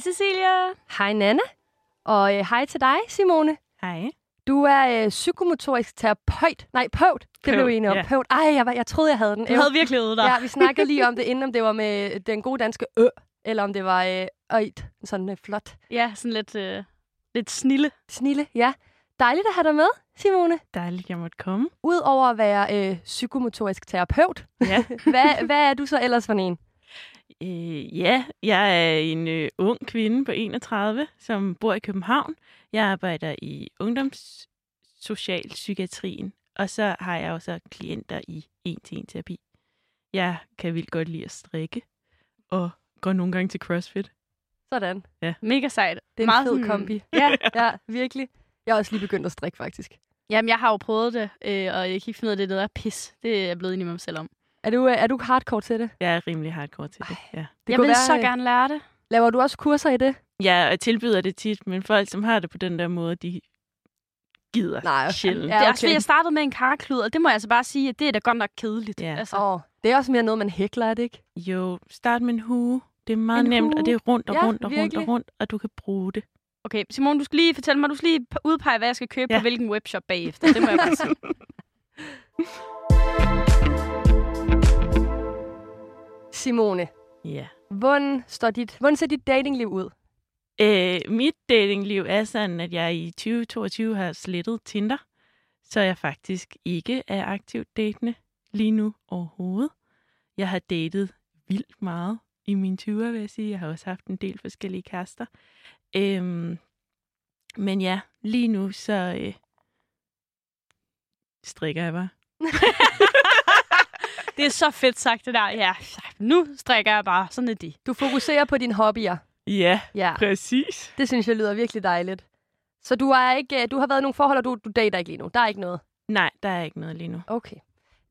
Hej Cecilia. Hej Nana. Og øh, hej til dig, Simone. Hej. Du er øh, psykomotorisk terapeut. Nej, pøvt. Det blev vi enige om. ja. Pøvt. Ej, jeg, var, jeg troede, jeg havde den. Du havde virkelig øvet dig. Ja, vi snakkede lige om det, inden om det var med den gode danske ø, eller om det var øh, øjt. Sådan øh, flot. Ja, sådan lidt, øh, lidt snille. Snille, ja. Dejligt at have dig med, Simone. Dejligt, jeg måtte komme. Udover at være øh, psykomotorisk terapeut, Ja. hvad, hvad er du så ellers for en? Øh, ja, jeg er en øh, ung kvinde på 31, som bor i København. Jeg arbejder i ungdomssocialpsykiatrien, og så har jeg også klienter i en-til-en-terapi. Jeg kan vildt godt lide at strikke, og går nogle gange til CrossFit. Sådan. Mega sejt. Det er en Meget fed kombi. Ja, Ja, virkelig. Jeg har også lige begyndt at strikke, faktisk. Jamen, jeg har jo prøvet det, øh, og jeg kan ikke finde ud af, det der er pis. Det er jeg blevet enig med mig selv om. Er du, øh, er du hardcore til det? Jeg er rimelig hardcore til det, ja. det jeg vil være, så øh, gerne lære det. Laver du også kurser i det? Jeg tilbyder det tit, men folk, som har det på den der måde, de gider Nej, sjældent. Ja, det er okay. også fordi, jeg startede med en karklud, og det må jeg altså bare sige, at det er da godt nok kedeligt. Ja. Altså, Åh, det er også mere noget, man hækler, er det ikke? Jo, start med en hue. Det er meget En nemt, hue. og det er rundt og Ja, rundt og rundt virkelig. og rundt, og du kan bruge det. Okay, Simon, du skal lige fortælle mig, du skal lige udpege, hvad jeg skal købe ja. Ja. på hvilken webshop bagefter. Det må jeg bare sige. Simone, Ja. hvordan, står dit, hvordan ser dit datingliv ud? Øh, mit datingliv er sådan, at jeg i 2022 har slettet Tinder, så jeg faktisk ikke er aktivt datende lige nu overhovedet. Jeg har datet vildt meget i mine 20'er, vil jeg sige. Jeg har også haft en del forskellige kærester. Øhm, men ja, lige nu så øh, strikker jeg bare. Det er så fedt sagt, det der. Ja, nu strikker jeg bare. Sådan er det. Du fokuserer på dine hobbyer. Ja, Ja, præcis. det synes jeg lyder virkelig dejligt. Så du, er ikke, du har været i nogle forhold, og du, du dater ikke lige nu? Der er ikke noget? Nej, der er ikke noget lige nu. Okay.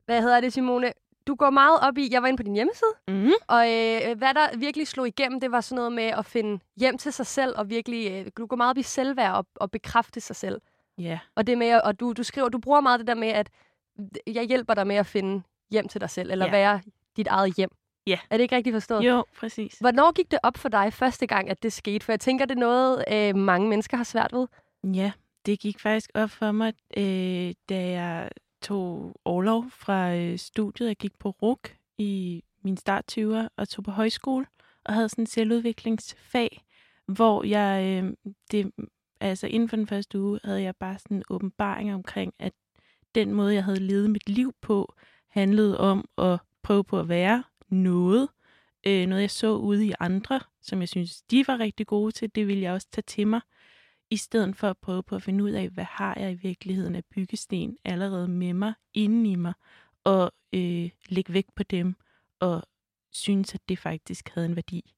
Hvad hedder det, Simone? Du går meget op i, jeg var inde på din hjemmeside, Mm-hmm. og øh, hvad der virkelig slog igennem, det var sådan noget med at finde hjem til sig selv, og virkelig, øh, du går meget op i selvværd og, og bekræfte sig selv. Ja. Og det med, og du, du skriver, du bruger meget det der med, at jeg hjælper dig med at finde hjem til dig selv, eller Ja. være dit eget hjem. Ja. Er det ikke rigtigt forstået? Jo, præcis. Hvornår gik det op for dig første gang, at det skete? For jeg tænker, det er noget, øh, mange mennesker har svært ved. Ja, det gik faktisk op for mig, øh, da jeg tog overlov fra øh, studiet. Jeg gik på RUK i min start 20'er og tog på højskole og havde sådan en selvudviklingsfag, hvor jeg, øh, det, altså inden for den første uge, havde jeg bare sådan en åbenbaring omkring, at den måde, jeg havde levet mit liv på, handlede om at prøve på at være noget. Øh, noget, jeg så ude i andre, som jeg synes, de var rigtig gode til, det ville jeg også tage til mig i stedet for at prøve på at finde ud af, hvad har jeg i virkeligheden af byggesten allerede med mig, inden i mig, og øh, lægge vægt på dem, og synes, at det faktisk havde en værdi.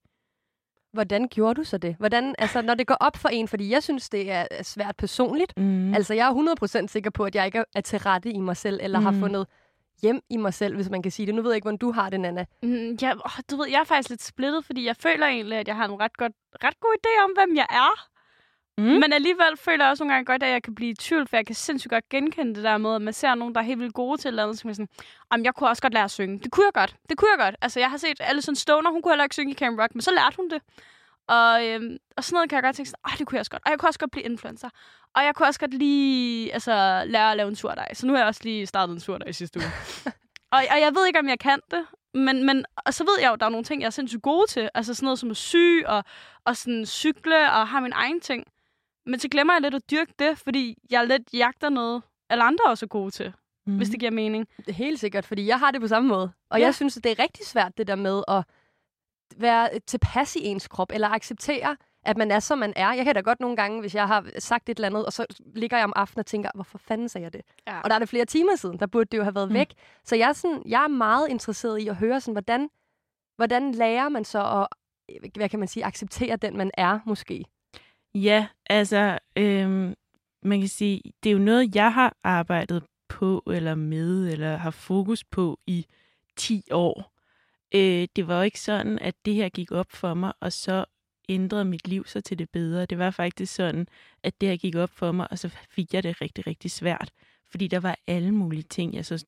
Hvordan gjorde du så det? Hvordan, altså, når det går op for en, fordi jeg synes, det er svært personligt. Mm. Altså, jeg er 100% sikker på, at jeg ikke er til rette i mig selv, eller mm. har fundet hjem i mig selv, hvis man kan sige det. Nu ved jeg ikke, hvordan du har det, Nana. Mm, ja, åh, du ved, jeg er faktisk lidt splittet, fordi jeg føler egentlig, at jeg har en ret, godt, ret god idé om, hvem jeg er. Mm. Men alligevel føler jeg også nogle gange godt, at jeg kan blive i tvivl, for jeg kan sindssygt godt genkende det der med, at man ser nogen, der er helt vildt gode til et eller andet, så kan man sådan, om jeg kunne også godt lære at synge. Det kunne jeg godt. Det kunne jeg godt. Altså, jeg har set Alison Stoner, hun kunne heller ikke synge i Camp Rock, men så lærte hun det. Og, øhm, og sådan noget kan jeg godt tænke sådan, "Ej, det kunne jeg også godt. Og jeg kunne også godt blive influencer. Og jeg kunne også godt lige altså, lære at lave en surdej. Så nu har jeg også lige startet en surdej i sidste uge. og, og jeg ved ikke, om jeg kan det. Men, men og så ved jeg jo, at der er nogle ting, jeg er sindssygt gode til. Altså sådan noget som at sy og, og sådan cykle og have min egen ting. Men så glemmer jeg lidt at dyrke det, fordi jeg lidt jagter noget, alle andre også er gode til, mm. hvis det giver mening. Det er helt sikkert, fordi jeg har det på samme måde. Og Ja. jeg synes, at det er rigtig svært, det der med at være tilpas i ens krop, eller acceptere, at man er, som man er. Jeg kan da godt nogle gange, hvis jeg har sagt et eller andet, og så ligger jeg om aftenen og tænker, hvorfor fanden sagde jeg det? Ja. Og der er det flere timer siden, der burde det jo have været Mm. væk. Så jeg er, sådan, jeg er meget interesseret i at høre, sådan, hvordan, hvordan lærer man så at, hvad kan man sige, acceptere den, man er, måske? Ja, altså, øhm, man kan sige, det er jo noget, jeg har arbejdet på, eller med, eller har fokus på i 10 år. Øh, det var jo ikke sådan, at det her gik op for mig, og så ændrede mit liv så til det bedre. Det var faktisk sådan, at det her gik op for mig, og så fik jeg det rigtig, rigtig svært. Fordi der var alle mulige ting, jeg så,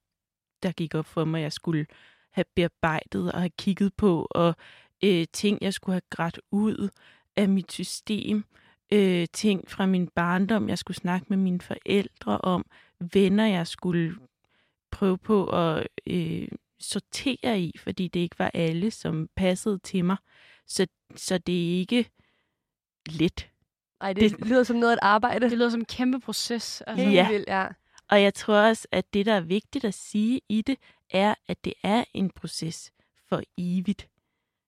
der gik op for mig, jeg skulle have bearbejdet og have kigget på, og øh, ting, jeg skulle have grædt ud. af mit system, øh, ting fra min barndom, jeg skulle snakke med mine forældre om, venner, jeg skulle prøve på at øh, sortere i, fordi det ikke var alle, som passede til mig. Så, så det er ikke let. Ej, det, det lyder som noget at arbejde. Det lyder som en kæmpe proces. Altså. Ja. vildt, ja. Og jeg tror også, at det, der er vigtigt at sige i det, er, at det er en proces for evigt.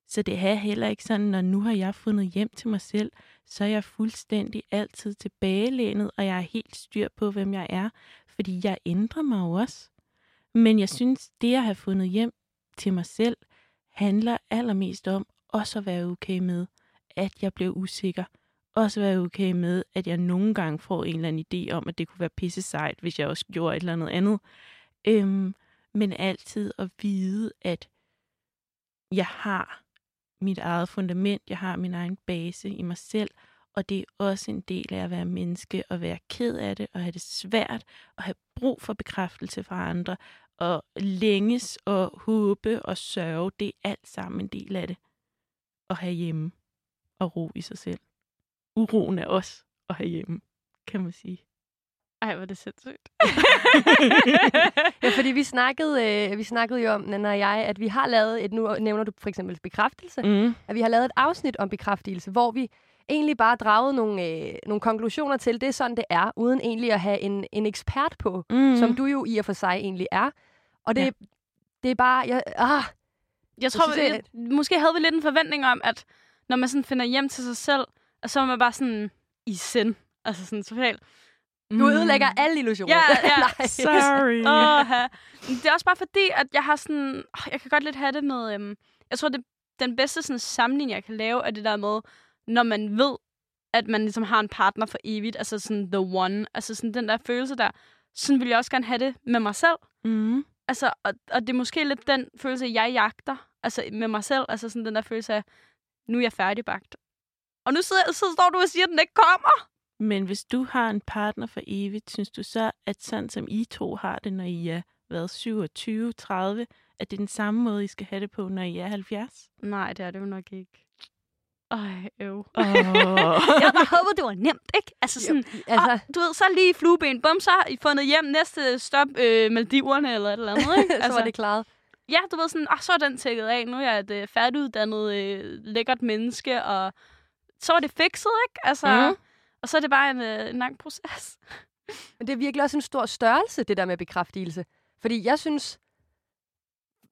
Så det er heller ikke sådan, når nu har jeg fundet hjem til mig selv, så er jeg fuldstændig altid tilbagelænet, og jeg er helt styr på, hvem jeg er, fordi jeg ændrer mig jo også. Men jeg synes, det at have fundet hjem til mig selv, handler allermest om også at være okay med, at jeg bliver usikker. Også være okay med, at jeg nogle gange får en eller anden idé om, at det kunne være pisse sejt, hvis jeg også gjorde et eller andet andet. Øhm, men altid at vide, at jeg har mit eget fundament, jeg har min egen base i mig selv, og det er også en del af at være menneske, og være ked af det, og have det svært, og have brug for bekræftelse fra andre, og længes og håbe og sørge, det er alt sammen en del af det. At have hjemme og ro i sig selv. Uroen er også at have hjemme, kan man sige. Ej, hvor er det sindssygt. Ja, fordi vi snakkede, øh, vi snakkede jo om, Nana og jeg, at vi har lavet et, nu nævner du for eksempel bekræftelse, Mm. at vi har lavet et afsnit om bekræftelse, hvor vi egentlig bare draget nogle, øh, nogle konklusioner til, det er sådan, det er, uden egentlig at have en, en ekspert på, Mm. som du jo i og for sig egentlig er. Og det, Ja. det er bare, jeg, ah, Jeg tror, synes, jeg, måske havde vi lidt en forventning om, at når man sådan finder hjem til sig selv, og så er man bare sådan i sind. Altså sådan totalt. du ødelægger alle illusioner. Ja, ja. Sorry. Åh, det er også bare fordi, at jeg har sådan... Jeg kan godt lidt have det med... Øhm, jeg tror, det den bedste sådan, sammenligning, jeg kan lave, er det der med, når man ved, at man ligesom har en partner for evigt. Altså sådan the one. Altså sådan den der følelse der. Sådan vil jeg også gerne have det med mig selv. Mm. Altså, og, og det er måske lidt den følelse, jeg jagter. Altså med mig selv. Altså sådan den der følelse af, nu er jeg færdigbagt. Og nu sidder, så står du og siger, at den ikke kommer. Men hvis du har en partner for evigt, synes du så, at sådan som I to har det, når I er været 27, 30, at det er den samme måde, I skal have det på, når I er 70? Nej, det er det jo nok ikke. Ej, øv. Oh. jeg bare håber, det var nemt, ikke? Altså sådan, Altså, ah, du ved, så lige flueben, bum, så har I fundet hjem næste stop, øh, Maldiverne eller et eller andet, ikke? så var det klaret. Ja, du ved sådan, ah, så er den tækket af. Nu er jeg et øh, færdiguddannet, øh, lækkert menneske, og så er det fikset, ikke? Altså, mm. Og så er det bare en, øh, en lang proces. Men det er virkelig også en stor størrelse, det der med bekræftelse. Fordi jeg synes,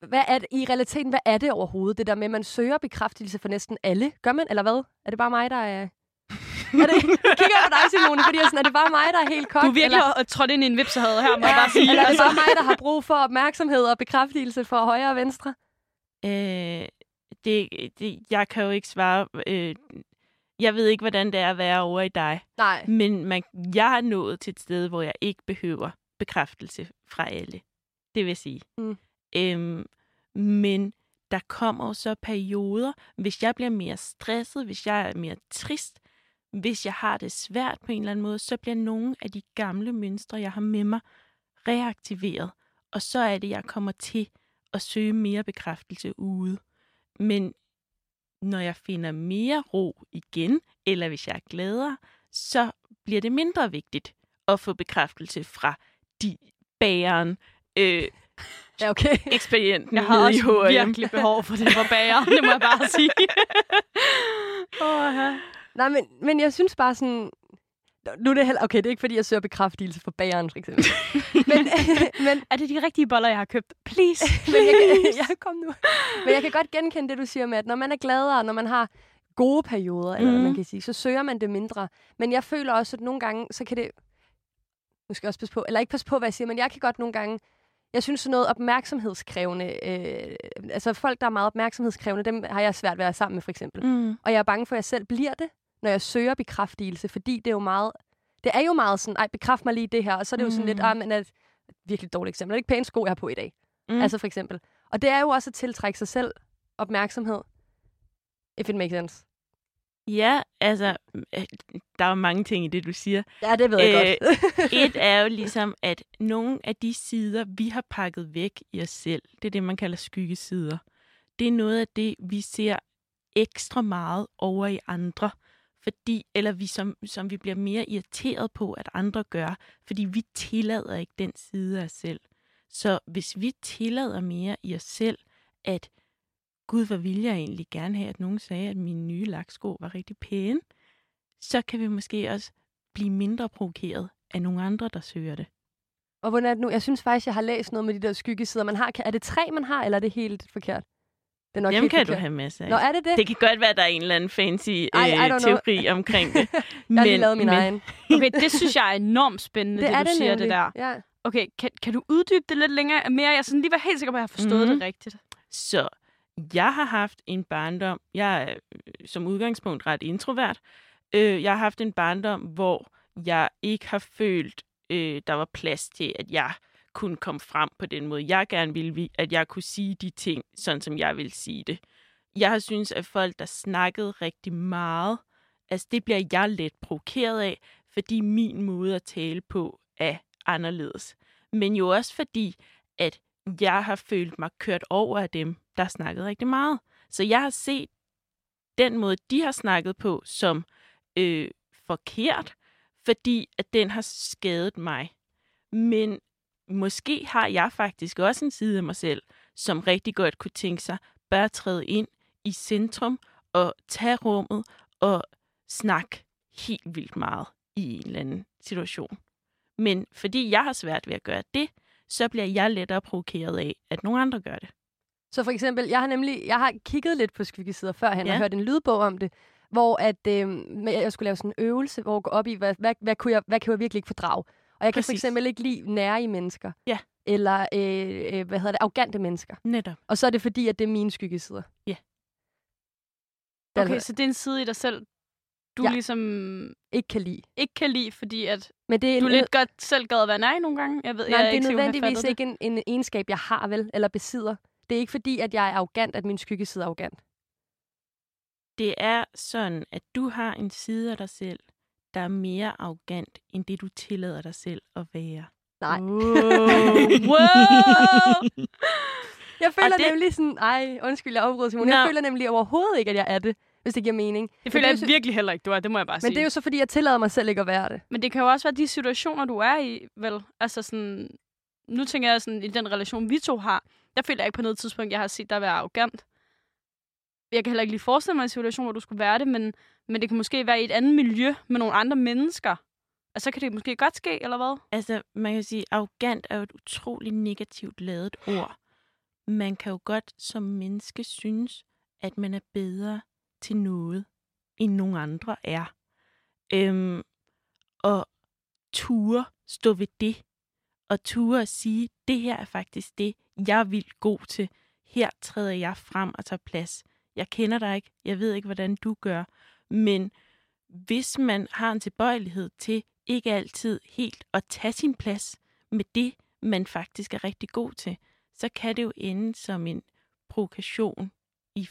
hvad er det, i realiteten, hvad er det overhovedet? Det der med, at man søger bekræftelse for næsten alle. Gør man, eller hvad? Er det bare mig, der er... er det, kigger jeg på dig, Simone, fordi jeg sådan, er det bare mig, der er helt kok? Du er virkelig eller, trådt ind i en vipsehade her, må jeg bare sige. eller er det Altså. bare mig, der har brug for opmærksomhed og bekræftelse fra højre og venstre? Øh, det, det, jeg kan jo ikke svare. Øh, jeg ved ikke, hvordan det er at være over i dig. Nej. Men man, jeg er nået til et sted, hvor jeg ikke behøver bekræftelse fra alle. Det vil sige. Mm. Øhm, men der kommer jo så perioder, hvis jeg bliver mere stresset, hvis jeg er mere trist, hvis jeg har det svært på en eller anden måde, så bliver nogle af de gamle mønstre, jeg har med mig, reaktiveret. Og så er det, jeg kommer til at søge mere bekræftelse ude. Men når jeg finder mere ro igen, eller hvis jeg er gladere, så bliver det mindre vigtigt at få bekræftelse fra de bæren, øh, Ja, okay. ekspedienten Jeg har også H&M. virkelig behov for det for bager, det må jeg bare sige. oh, Nej, men, men jeg synes bare sådan... Nu er det heller... Okay, det er ikke, fordi jeg søger bekræftelse for bageren, for eksempel. men, men, Er det de rigtige boller, jeg har købt? Please. men jeg, jeg kom nu. Men jeg kan godt genkende det, du siger med, at når man er gladere, når man har gode perioder, eller mm. Mhm. man kan sige, så søger man det mindre. Men jeg føler også, at nogle gange, så kan det... Nu skal jeg også passe på, eller ikke passe på, hvad jeg siger, men jeg kan godt nogle gange... Jeg synes sådan noget opmærksomhedskrævende, øh, altså folk, der er meget opmærksomhedskrævende, dem har jeg svært ved at være sammen med, for eksempel. Mm. Og jeg er bange for, at jeg selv bliver det, når jeg søger bekræftelse, fordi det er jo meget... Det er jo meget sådan, ej, bekræft mig lige det her, og så er det jo sådan lidt, Mm. ah, men er et virkelig dårligt eksempel. Er det ikke pæne sko, jeg har på i dag? Mm. Mm. Altså for eksempel. Og det er jo også at tiltrække sig selv opmærksomhed. If it makes sense. Ja, altså, øh, der er jo mange ting i det, du siger. Ja, det ved jeg Øh, godt. Et er jo ligesom, at nogle af de sider, vi har pakket væk i os selv, det er det, man kalder skyggesider. Det er noget af det, vi ser ekstra meget over i andre. fordi, eller vi som, som vi bliver mere irriteret på, at andre gør, fordi vi tillader ikke den side af os selv. Så hvis vi tillader mere i os selv, at Gud, hvor ville jeg egentlig gerne have, at nogen sagde, at mine nye laksko var rigtig pæne, så kan vi måske også blive mindre provokeret af nogle andre, der søger det. Og hvordan er det nu? Jeg synes faktisk, jeg har læst noget med de der skyggesider, man har. Er det tre, man har, eller er det helt forkert? Det er nok Dem helt kan forkert. du have masser af. Nå, er det det? Det kan godt være, at der er en eller anden fancy Ej, øh, teori know. omkring det. jeg men, har lige lavet min men... egen. Okay, det synes jeg er enormt spændende, det, det er du det siger, nemlig. det der. Ja. Okay, kan, kan du uddybe det lidt længere mere? Jeg sådan lige var helt sikker på, at jeg har forstået mm-hmm. det rigtigt. Så jeg har haft en barndom. Jeg er øh, som udgangspunkt ret introvert. Øh, jeg har haft en barndom, hvor jeg ikke har følt, øh, der var plads til, at jeg kunne komme frem på den måde, jeg gerne ville, at jeg kunne sige de ting, sådan som jeg vil sige det. Jeg har synes, at folk, der snakkede rigtig meget, altså det bliver jeg let provokeret af, fordi min måde at tale på er anderledes. Men jo også fordi, at jeg har følt mig kørt over af dem, der snakkede rigtig meget. Så jeg har set den måde, de har snakket på, som øh, forkert, fordi at den har skadet mig. Men måske har jeg faktisk også en side af mig selv, som rigtig godt kunne tænke sig, bør træde ind i centrum og tage rummet og snakke helt vildt meget i en eller anden situation. Men fordi jeg har svært ved at gøre det, så bliver jeg lettere provokeret af, at nogle andre gør det. Så for eksempel, jeg har nemlig jeg har kigget lidt på skyggesider førhen ja. og hørt en lydbog om det, hvor at, øh, jeg skulle lave sådan en øvelse, hvor jeg går op i, hvad, hvad, hvad, kunne jeg, hvad kan jeg virkelig ikke fordrage? Og jeg kan Præcis. for eksempel ikke lide nære mennesker. Ja. Eller, øh, øh, hvad hedder det, arrogante mennesker. Netop. Og så er det fordi, at det er mine skyggesider. Ja. Okay, så det er en side i dig selv, du ja. ligesom ikke kan lide. Ikke kan lide, fordi at Men det er du lidt godt selv gad at være nej nogle gange. Jeg ved, Nej, jeg er det er ikke nødvendigvis ikke en, en egenskab, jeg har vel, eller besidder. Det er ikke fordi, at jeg er arrogant, at min skyggeside er arrogant. Det er sådan, at du har en side af dig selv, der er mere arrogant, end det du tillader dig selv at være. Nej. Wow. wow. Jeg føler det... nemlig sådan... Ej, undskyld, jeg afbryder Simon. No. Jeg føler nemlig overhovedet ikke, at jeg er det hvis det giver mening. Det føler jeg virkelig heller ikke, du er. Det må jeg bare men sige. Men det er jo så, fordi jeg tillader mig selv ikke at være det. Men det kan jo også være de situationer, du er i, vel? Altså sådan... Nu tænker jeg sådan, i den relation, vi to har, jeg føler ikke på noget tidspunkt, jeg har set dig være arrogant. Jeg kan heller ikke lige forestille mig en situation, hvor du skulle være det, men, men det kan måske være i et andet miljø med nogle andre mennesker. Altså, så kan det måske godt ske, eller hvad? Altså, man kan sige, arrogant er jo et utroligt negativt lavet ord. Man kan jo godt som menneske synes, at man er bedre til noget, end nogen andre er. Øhm, og ture stå ved det, og ture at sige, det her er faktisk det, jeg er vildt god til. Her træder jeg frem og tager plads. Jeg kender dig ikke, jeg ved ikke, hvordan du gør, men hvis man har en tilbøjelighed til ikke altid helt at tage sin plads med det, man faktisk er rigtig god til, så kan det jo ende som en provokation i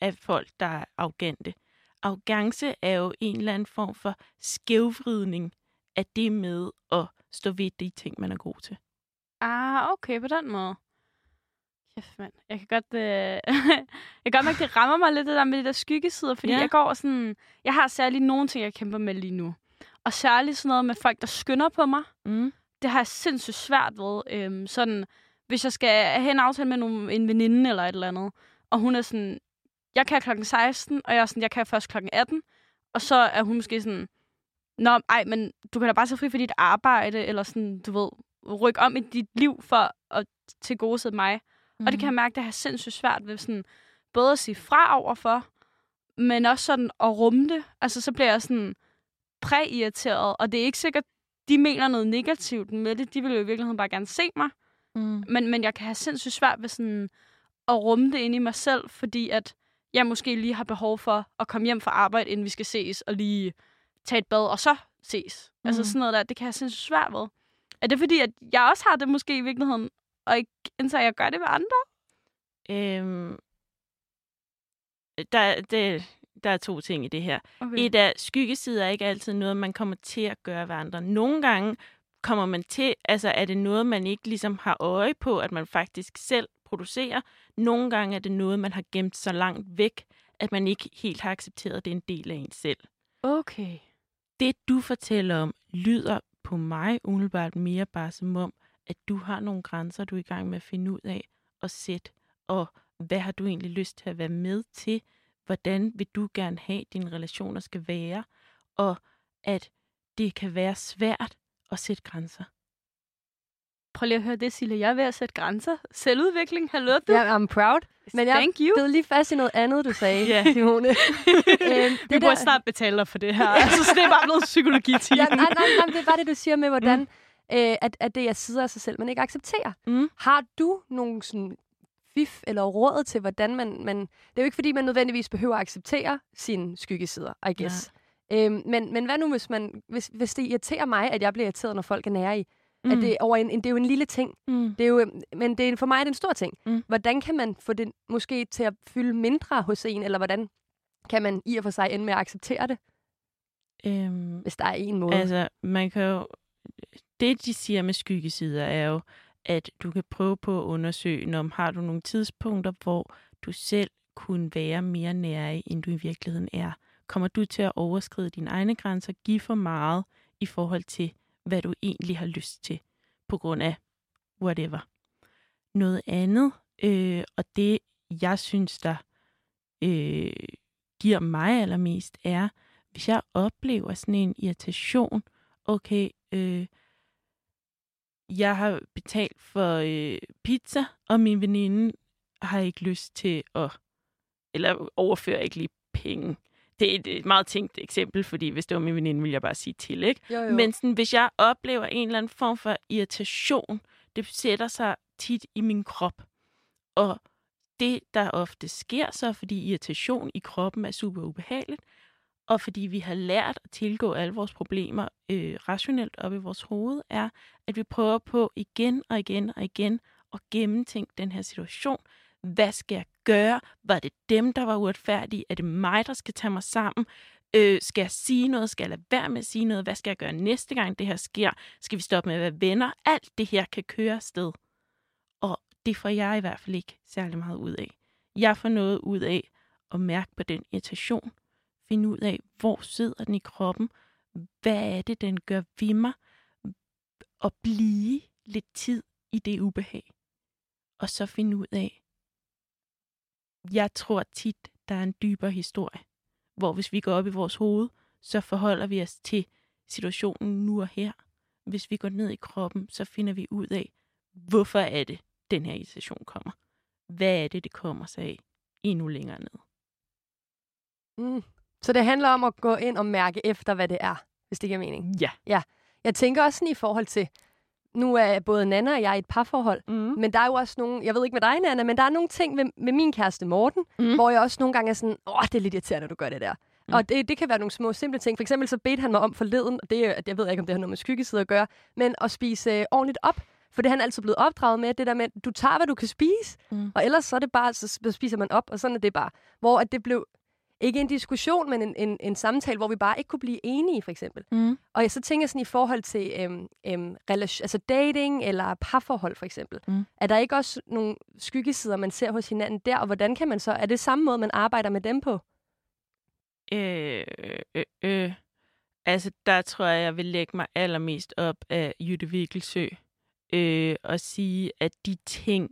af folk, der er arrogante. Arrogance er jo en eller anden form for skævvridning af det med at stå ved de ting, man er god til. Ah, okay, på den måde. Kæft, mand. Jeg kan godt, øh, jeg kan godt mærke, det rammer mig lidt det der med de der skyggesider, fordi ja. jeg går sådan, jeg har særligt nogle ting, jeg kæmper med lige nu. Og særligt sådan noget med folk, der skynder på mig. Mm. Det har jeg sindssygt svært ved. Øhm, sådan, hvis jeg skal have en aftale med nogle, en veninde eller et eller andet, og hun er sådan, jeg kan klokken 16, og jeg er sådan, jeg kan først klokken 18. Og så er hun måske sådan, Nå, ej, men du kan da bare tage fri for dit arbejde, eller sådan, du ved, rykke om i dit liv for at tilgodese mig. Mm. Og det kan jeg mhm. mærke, det har sindssygt svært ved sådan, både at sige fra overfor, men også sådan at rumme det. Altså, så bliver jeg sådan præirriteret, og det er ikke sikkert, de mener noget negativt med det. De vil jo i virkeligheden bare gerne se mig. Mm. Men, men jeg kan have sindssygt svært ved sådan at rumme det ind i mig selv, fordi at jeg måske lige har behov for at komme hjem fra arbejde, inden vi skal ses, og lige tage et bad, og så ses. Mm. Altså sådan noget der, det kan jeg sindssygt svært ved. Er det fordi, at jeg også har det måske i virkeligheden, og ikke indser, at jeg gør det med andre? Øhm, der, det, der er to ting i det her. Okay. Et af skyggesider er ikke altid noget, man kommer til at gøre ved andre. Nogle gange kommer man til, altså er det noget, man ikke ligesom har øje på, at man faktisk selv producerer. Nogle gange er det noget, man har gemt så langt væk, at man ikke helt har accepteret, at det er en del af en selv. Okay. Det, du fortæller om, lyder på mig umiddelbart mere bare som om, at du har nogle grænser, du er i gang med at finde ud af og sætte, og hvad har du egentlig lyst til at være med til? Hvordan vil du gerne have, at dine relationer skal være? Og at det kan være svært at sætte grænser. Prøv lige at høre det, Sille. Jeg er ved at sætte grænser. Selvudvikling, hallo du. Ja, I'm proud. Men jeg Thank you. bed lige fast i noget andet, du sagde, Ja. Simone. øhm, Vi burde snart betale dig for det her. altså, så det er bare blevet psykologi ja, nej, nej, nej, det er bare det, du siger med, hvordan mm. øh, at, at det er sider af sig selv, man ikke accepterer. Mm. Har du nogle sådan fif eller råd til, hvordan man, man... Det er jo ikke, fordi man nødvendigvis behøver at acceptere sine skyggesider, I guess. Øhm, men, men hvad nu, hvis, man, hvis, hvis det irriterer mig, at jeg bliver irriteret, når folk er nære i? Mm. At det, er over en, en, det er jo en lille ting. Mm. Det er jo, men det er, for mig er det en stor ting. Mm. Hvordan kan man få det måske til at fylde mindre hos en, eller hvordan kan man i og for sig ende med at acceptere det, Øhm, hvis der er en måde? Altså, man kan jo... Det, de siger med skyggesider, er jo, at du kan prøve på at undersøge, om har du nogle tidspunkter, hvor du selv kunne være mere nærig, end du i virkeligheden er. Kommer du til at overskride dine egne grænser, give for meget i forhold til, hvad du egentlig har lyst til, på grund af whatever. Noget andet, øh, og det jeg synes, der øh, giver mig allermest, er, hvis jeg oplever sådan en irritation, okay, øh, jeg har betalt for øh, pizza, og min veninde har ikke lyst til at, eller overfører ikke lige penge. Det er et, et meget tænkt eksempel, fordi hvis det var min veninde, ville jeg bare sige til, ikke? jo, jo. Men sådan, hvis jeg oplever en eller anden form for irritation, det sætter sig tit i min krop. Og det, der ofte sker så, fordi irritation i kroppen er super ubehageligt, og fordi vi har lært at tilgå alle vores problemer øh, rationelt op i vores hoved, er, at vi prøver på igen og igen og igen at gennemtænke den her situation. Hvad skal jeg gøre? Var det dem, der var uretfærdige? Er det mig, der skal tage mig sammen? Øh, skal jeg sige noget? Skal jeg lade være med at sige noget? Hvad skal jeg gøre næste gang, det her sker? Skal vi stoppe med at være venner? Alt det her kan køre sted. Og det får jeg i hvert fald ikke særlig meget ud af. Jeg får noget ud af at mærke på den irritation. Finde ud af, hvor sidder den i kroppen? Hvad er det, den gør ved mig? Og blive lidt tid i det ubehag. Og så finde ud af, jeg tror tit, der er en dybere historie hvor hvis vi går op i vores hoved, så forholder vi os til situationen nu og her. Hvis vi går ned i kroppen, så finder vi ud af, hvorfor er det, den her irritation kommer. Hvad er det, det kommer sig af endnu længere ned. Mm. Så det handler om at gå ind og mærke efter, hvad det er, hvis det giver mening. Ja. Jeg tænker også sådan i forhold til, nu er både Nana og jeg i et parforhold, Mm. men der er jo også nogle, jeg ved ikke med dig, Nana, men der er nogle ting med, med min kæreste Morten, Mm. hvor jeg også nogle gange er sådan, åh, det er lidt irriterende, at du gør det der. Mm. Og det, det kan være nogle små, simple ting. For eksempel så bedte han mig om forleden, og det, jeg ved ikke, om det har noget med skyggesider at gøre, men at spise øh, ordentligt op. For det er han altid blevet opdraget med, det der med, at du tager, hvad du kan spise, Mm. og ellers så er det bare, så så spiser man op, og sådan er det bare. Hvor at det blev ikke en diskussion, men en, en, en samtale, hvor vi bare ikke kunne blive enige, for eksempel. Mm. Og så tænker jeg sådan i forhold til øhm, øhm, relation, altså dating eller parforhold for eksempel. Mm. Er der ikke også nogle skyggesider, man ser hos hinanden der, og hvordan kan man så, er det samme måde, man arbejder med dem på? Øh, øh, øh. Altså, der tror jeg, jeg vil lægge mig allermest op af Jytte Vigelsø. Øh, og sige, at de ting,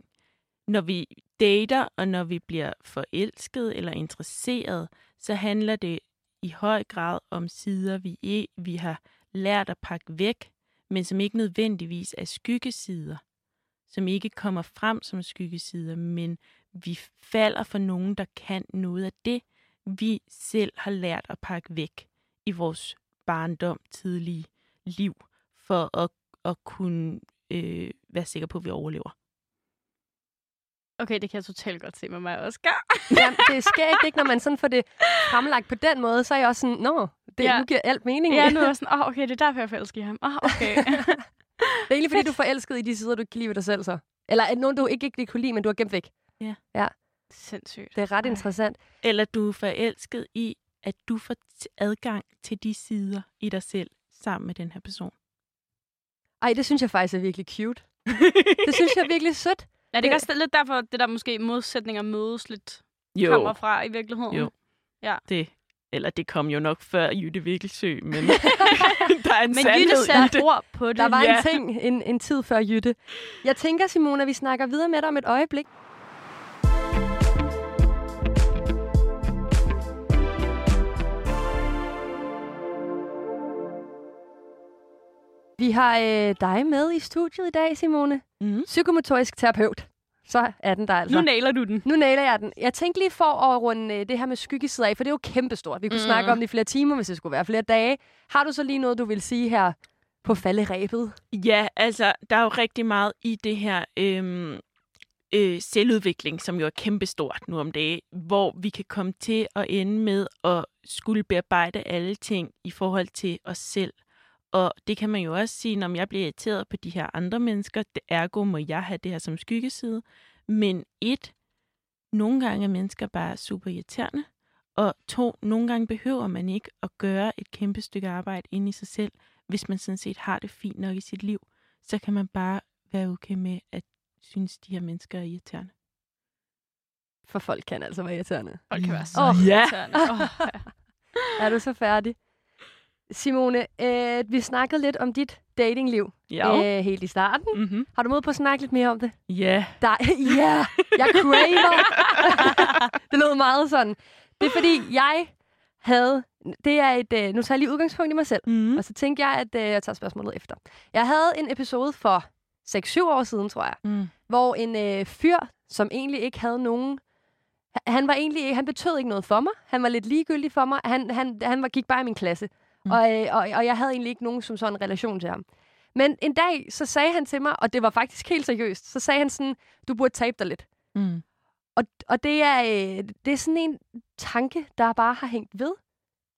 når vi dater, og når vi bliver forelsket eller interesseret, så handler det i høj grad om sider, vi, e- vi har lært at pakke væk, men som ikke nødvendigvis er skyggesider. Som ikke kommer frem som skyggesider, men vi falder for nogen, der kan noget af det, vi selv har lært at pakke væk i vores barndom, tidlige liv, for at, at kunne øh, være sikker på, at vi overlever. Okay, det kan jeg totalt godt se med mig, Oscar. Jamen, det sker ikke, ikke, når man sådan får det fremlagt på den måde, så er jeg også sådan, nå, det Ja. ja. nu giver alt mening. ja, nu er jeg sådan, åh, oh, okay, det er derfor, jeg forelsker i ham. Åh, oh, okay. det er egentlig, fordi du er forelsket i de sider, du ikke kan lide ved dig selv så. Eller er nogen, du ikke, ikke kunne lide, men du har gemt væk. Sindssygt. Det er ret Ej. interessant. Eller du er forelsket i, at du får adgang til de sider i dig selv sammen med den her person. Ej, det synes jeg faktisk er virkelig cute. Det synes jeg er virkelig sødt. Er det ikke også lidt derfor, det der måske modsætninger mødes lidt jo, kommer fra i virkeligheden? Jo. Ja. det Eller det kom jo nok før Jytte Vikkelsø, men der er en Men sandhed Jytte i satte det. ord på det. Der var Ja. en ting en, en tid før Jytte. Jeg tænker, Simone, at vi snakker videre med dig om et øjeblik. Vi har øh, dig med i studiet i dag, Simone. Mm. Psykomotorisk terapeut. Så er den der altså. Nu nailer du den. Nu nailer jeg den. Jeg tænkte lige for at runde øh, det her med skyggesider af, for det er jo kæmpestort. Vi kunne mm. snakke om det i flere timer, hvis det skulle være flere dage. Har du så lige noget, du vil sige her på falderæbet? Ja, altså, der er jo rigtig meget i det her øhm, øh, selvudvikling, som jo er kæmpestort nu om dagen, hvor vi kan komme til at ende med at skulle bearbejde alle ting i forhold til os selv. Og det kan man jo også sige, når jeg bliver irriteret på de her andre mennesker, det ergo må jeg have det her som skyggeside. Men et, nogle gange er mennesker bare super irriterende, og to, nogle gange behøver man ikke at gøre et kæmpe stykke arbejde inde i sig selv, hvis man sådan set har det fint nok i sit liv, så kan man bare være okay med at synes, de her mennesker er irriterende. For folk kan altså være irriterende. Folk kan være så Åh, ja. irriterende. Åh, ja. Er du så færdig? Simone, øh, vi snakkede lidt om dit datingliv Ja. øh, helt i starten. Mm-hmm. Har du mod på at snakke lidt mere om det? Ja. Der, ja, jeg craver. det lød meget sådan. Det er fordi, jeg havde... Det er et... Øh, nu tager jeg lige udgangspunkt i mig selv. Mm. Og så tænkte jeg, at øh, jeg tager spørgsmålet efter. Jeg havde en episode for 6-7 år siden, tror jeg, Mm. hvor en øh, fyr, som egentlig ikke havde nogen... Han- var egentlig han betød ikke noget for mig. Han var lidt ligegyldig for mig. Han, han, han var, gik bare i min klasse. Mm. Og, øh, og, og jeg havde egentlig ikke nogen som sådan en relation til ham. Men en dag, så sagde han til mig, og det var faktisk helt seriøst, så sagde han sådan, du burde tabe dig lidt. Mm. Og, og det, er, øh, det er sådan en tanke, der bare har hængt ved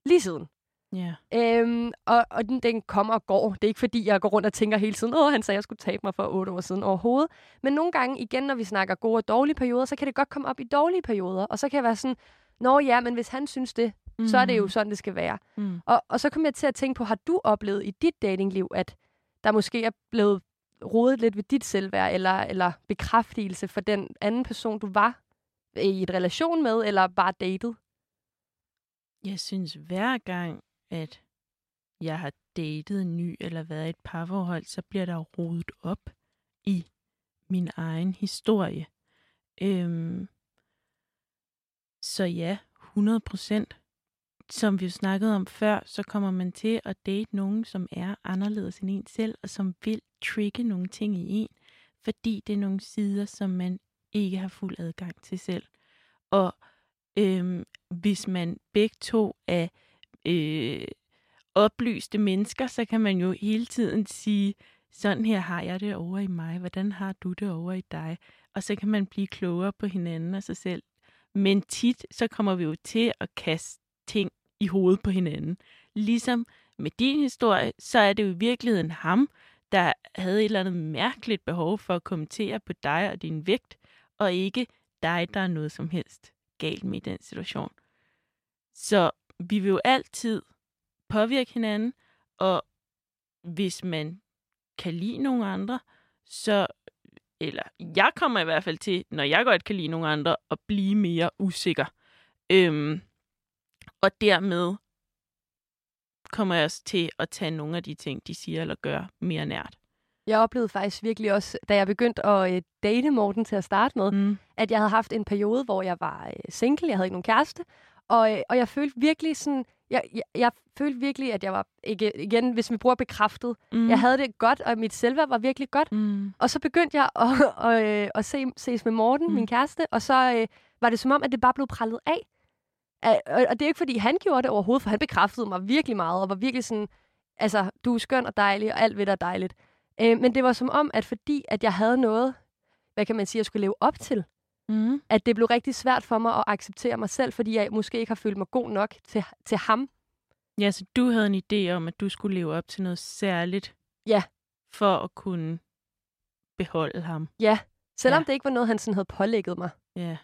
lige siden. Ja. Øhm, og, og den, den kommer og går. Det er ikke fordi, jeg går rundt og tænker hele tiden, åh, han sagde, jeg skulle tabe mig for otte år siden overhovedet. Men nogle gange, igen, når vi snakker gode og dårlige perioder, så kan det godt komme op i dårlige perioder. Og så kan jeg være sådan, nå ja, men hvis han synes det, mm. så er det jo sådan, det skal være. Mm. Og, og så kom jeg til at tænke på, har du oplevet i dit datingliv, at der måske er blevet rodet lidt ved dit selvværd, eller, eller bekræftelse for den anden person, du var i et relation med, eller bare datet? Jeg synes hver gang, at jeg har datet en ny eller været i et parforhold, så bliver der rodet op i min egen historie. Øhm, så ja, 100 procent. Som vi jo snakkede om før, så kommer man til at date nogen, som er anderledes end en selv, og som vil trigge nogle ting i en, fordi det er nogle sider, som man ikke har fuld adgang til selv. Og øhm, hvis man begge to er øh, oplyste mennesker, så kan man jo hele tiden sige, sådan her har jeg det over i mig, hvordan har du det over i dig? Og så kan man blive klogere på hinanden og sig selv. Men tit, så kommer vi jo til at kaste ting i hovedet på hinanden. Ligesom med din historie, så er det jo i virkeligheden ham, der havde et eller andet mærkeligt behov for at kommentere på dig og din vægt, og ikke dig, der er noget som helst galt med i den situation. Så vi vil jo altid påvirke hinanden, og hvis man kan lide nogle andre, så, eller jeg kommer i hvert fald til, når jeg godt kan lide nogle andre, at blive mere usikker. Øhm, og dermed kommer jeg også til at tage nogle af de ting, de siger eller gør, mere nært. Jeg oplevede faktisk virkelig også, da jeg begyndte at øh, date Morten til at starte med, Mm. at jeg havde haft en periode, hvor jeg var øh, single, jeg havde ikke nogen kæreste, og, øh, og jeg følte virkelig sådan, jeg, jeg, jeg følte virkelig, at jeg var, ikke, igen, hvis vi bruger bekræftet, Mm. jeg havde det godt, og mit selvværd var virkelig godt, Mm. og så begyndte jeg at, at, øh, at se, ses med Morten, Mm. mm. min kæreste, og så øh, var det som om, at det bare blev prallet af. Og, det er ikke, fordi han gjorde det overhovedet, for han bekræftede mig virkelig meget, og var virkelig sådan, altså, du er skøn og dejlig, og alt ved dig er dejligt. Øh, men det var som om, at fordi at jeg havde noget, hvad kan man sige, jeg skulle leve op til, Mm. at det blev rigtig svært for mig at acceptere mig selv, fordi jeg måske ikke har følt mig god nok til, til ham. Ja, så du havde en idé om, at du skulle leve op til noget særligt. Ja. For at kunne beholde ham. Ja, selvom Ja. ja. det ikke var noget, han sådan havde pålægget mig. Ja.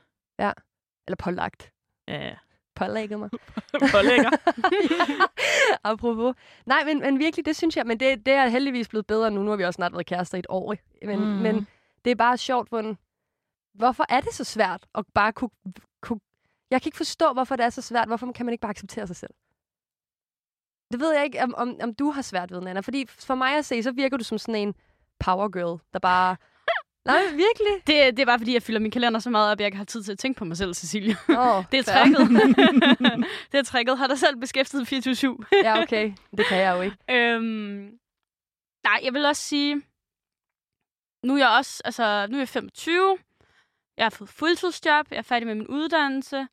Eller pålagt. Ja. Pålægget mig. Pålægger. Apropos. Nej, men, men virkelig, det synes jeg, men det, det er heldigvis blevet bedre nu. Nu har vi også snart været kærester i et år. Men, mm. men det er bare sjovt, hvordan, hvorfor er det så svært at bare kunne, kunne Jeg kan ikke forstå, hvorfor det er så svært. Hvorfor kan man ikke bare acceptere sig selv? Det ved jeg ikke, om, om, om du har svært ved, Nana. Fordi for mig at se, så virker du som sådan en power girl, der bare... Nej, virkelig? Det, det er bare fordi, jeg fylder min kalender så meget op, at jeg ikke har tid til at tænke på mig selv, Cecilia. Oh, Det er trækket. det er trækket. Har dig selv beskæftiget 24-7. ja, okay. Det kan jeg jo ikke. øhm, nej, jeg vil også sige, nu er jeg også, altså, nu er jeg 25. Jeg har fået fuldtidsjob. Jeg er færdig med min uddannelse.